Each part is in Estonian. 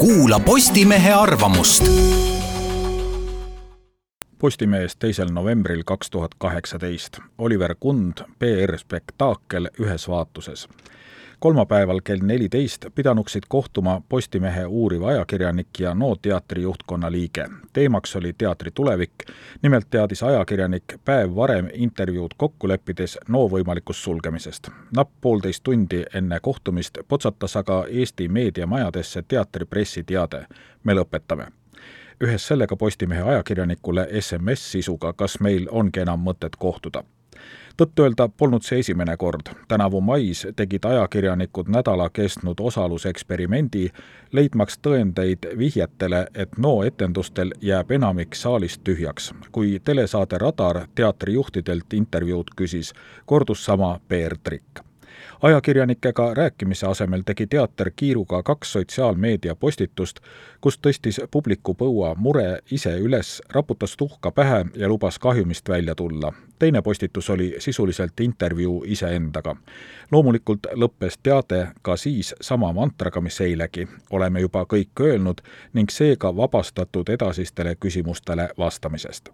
kuula Postimehe arvamust. Postimehes teisel novembril kaks tuhat kaheksateist Oliver Kund, PR Spektaakel ühes vaatuses kolmapäeval kell neliteist pidanuksid kohtuma Postimehe uuriv ajakirjanik ja NO teatri juhtkonna liige. teemaks oli teatri tulevik, nimelt teadis ajakirjanik päev varem intervjuud kokku leppides NO võimalikust sulgemisest. napp poolteist tundi enne kohtumist potsatas aga Eesti meediamajadesse teatri pressiteade. me lõpetame ühes sellega Postimehe ajakirjanikule SMS sisuga, kas meil ongi enam mõtet kohtuda tõtt-öelda polnud see esimene kord. tänavu mais tegid ajakirjanikud nädala kestnud osaluseksperimendi, leidmaks tõendeid vihjetele, et NO etendustel jääb enamik saalist tühjaks. kui telesaade Radar teatrijuhtidelt intervjuud küsis, kordus sama PR-trikk ajakirjanikega rääkimise asemel tegi teater kiiruga kaks sotsiaalmeedia postitust, kus tõstis publiku põua mure ise üles, raputas tuhka pähe ja lubas kahjumist välja tulla. teine postitus oli sisuliselt intervjuu iseendaga. loomulikult lõppes teade ka siis sama mantraga, mis eilegi. oleme juba kõik öelnud ning seega vabastatud edasistele küsimustele vastamisest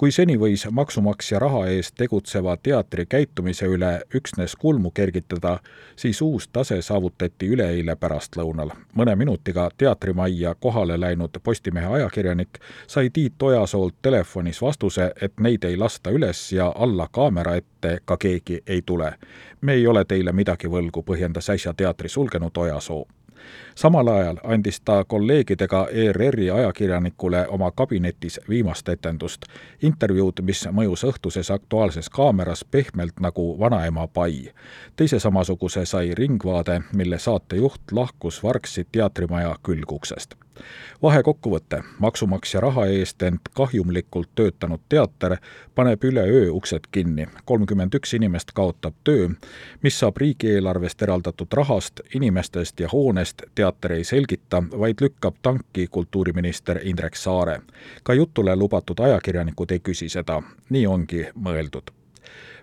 kui seni võis maksumaksja raha eest tegutseva teatri käitumise üle üksnes kulmu kergitada, siis uus tase saavutati üleeile pärastlõunal. mõne minutiga teatrimajja kohale läinud Postimehe ajakirjanik sai Tiit Ojasoolt telefonis vastuse, et neid ei lasta üles ja alla kaamera ette ka keegi ei tule. me ei ole teile midagi võlgu, põhjendas äsja teatri sulgenud Ojasoo samal ajal andis ta kolleegidega ERR-i ajakirjanikule oma kabinetis viimast etendust, intervjuud, mis mõjus õhtuses Aktuaalses kaameras pehmelt nagu vanaema pai. teise samasuguse sai Ringvaade, mille saatejuht lahkus vargsi teatrimaja külguksest vahekokkuvõte, maksumaksja raha eest ent kahjumlikult töötanud teater paneb üleöö uksed kinni, kolmkümmend üks inimest kaotab töö, mis saab riigieelarvest eraldatud rahast, inimestest ja hoonest, teater ei selgita, vaid lükkab tanki kultuuriminister Indrek Saare. ka jutule lubatud ajakirjanikud ei küsi seda, nii ongi mõeldud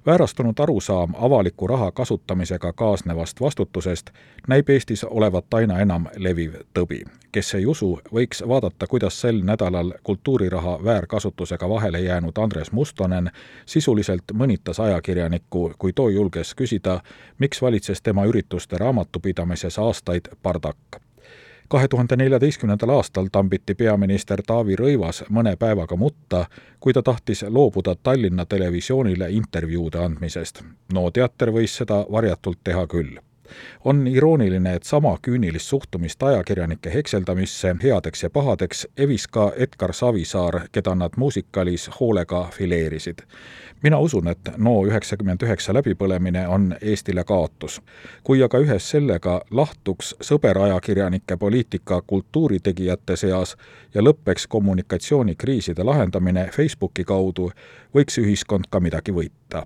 väärastunud arusaam avaliku raha kasutamisega kaasnevast vastutusest näib Eestis olevat aina enam leviv tõbi. kes ei usu, võiks vaadata, kuidas sel nädalal kultuuriraha väärkasutusega vahele jäänud Andres Mustonen sisuliselt mõnitas ajakirjanikku, kui too julges küsida, miks valitses tema ürituste raamatupidamises aastaid bardakk kahe tuhande neljateistkümnendal aastal tambiti peaminister Taavi Rõivas mõne päevaga mutta, kui ta tahtis loobuda Tallinna Televisioonile intervjuude andmisest. no teater võis seda varjatult teha küll on irooniline, et sama küünilist suhtumist ajakirjanike hekseldamisse headeks ja pahadeks evis ka Edgar Savisaar, keda nad muusikalis hoolega fileerisid. mina usun, et NO üheksakümmend üheksa läbipõlemine on Eestile kaotus. kui aga ühes sellega lahtuks sõberajakirjanike poliitika kultuuritegijate seas ja lõpeks kommunikatsioonikriiside lahendamine Facebooki kaudu, võiks ühiskond ka midagi võita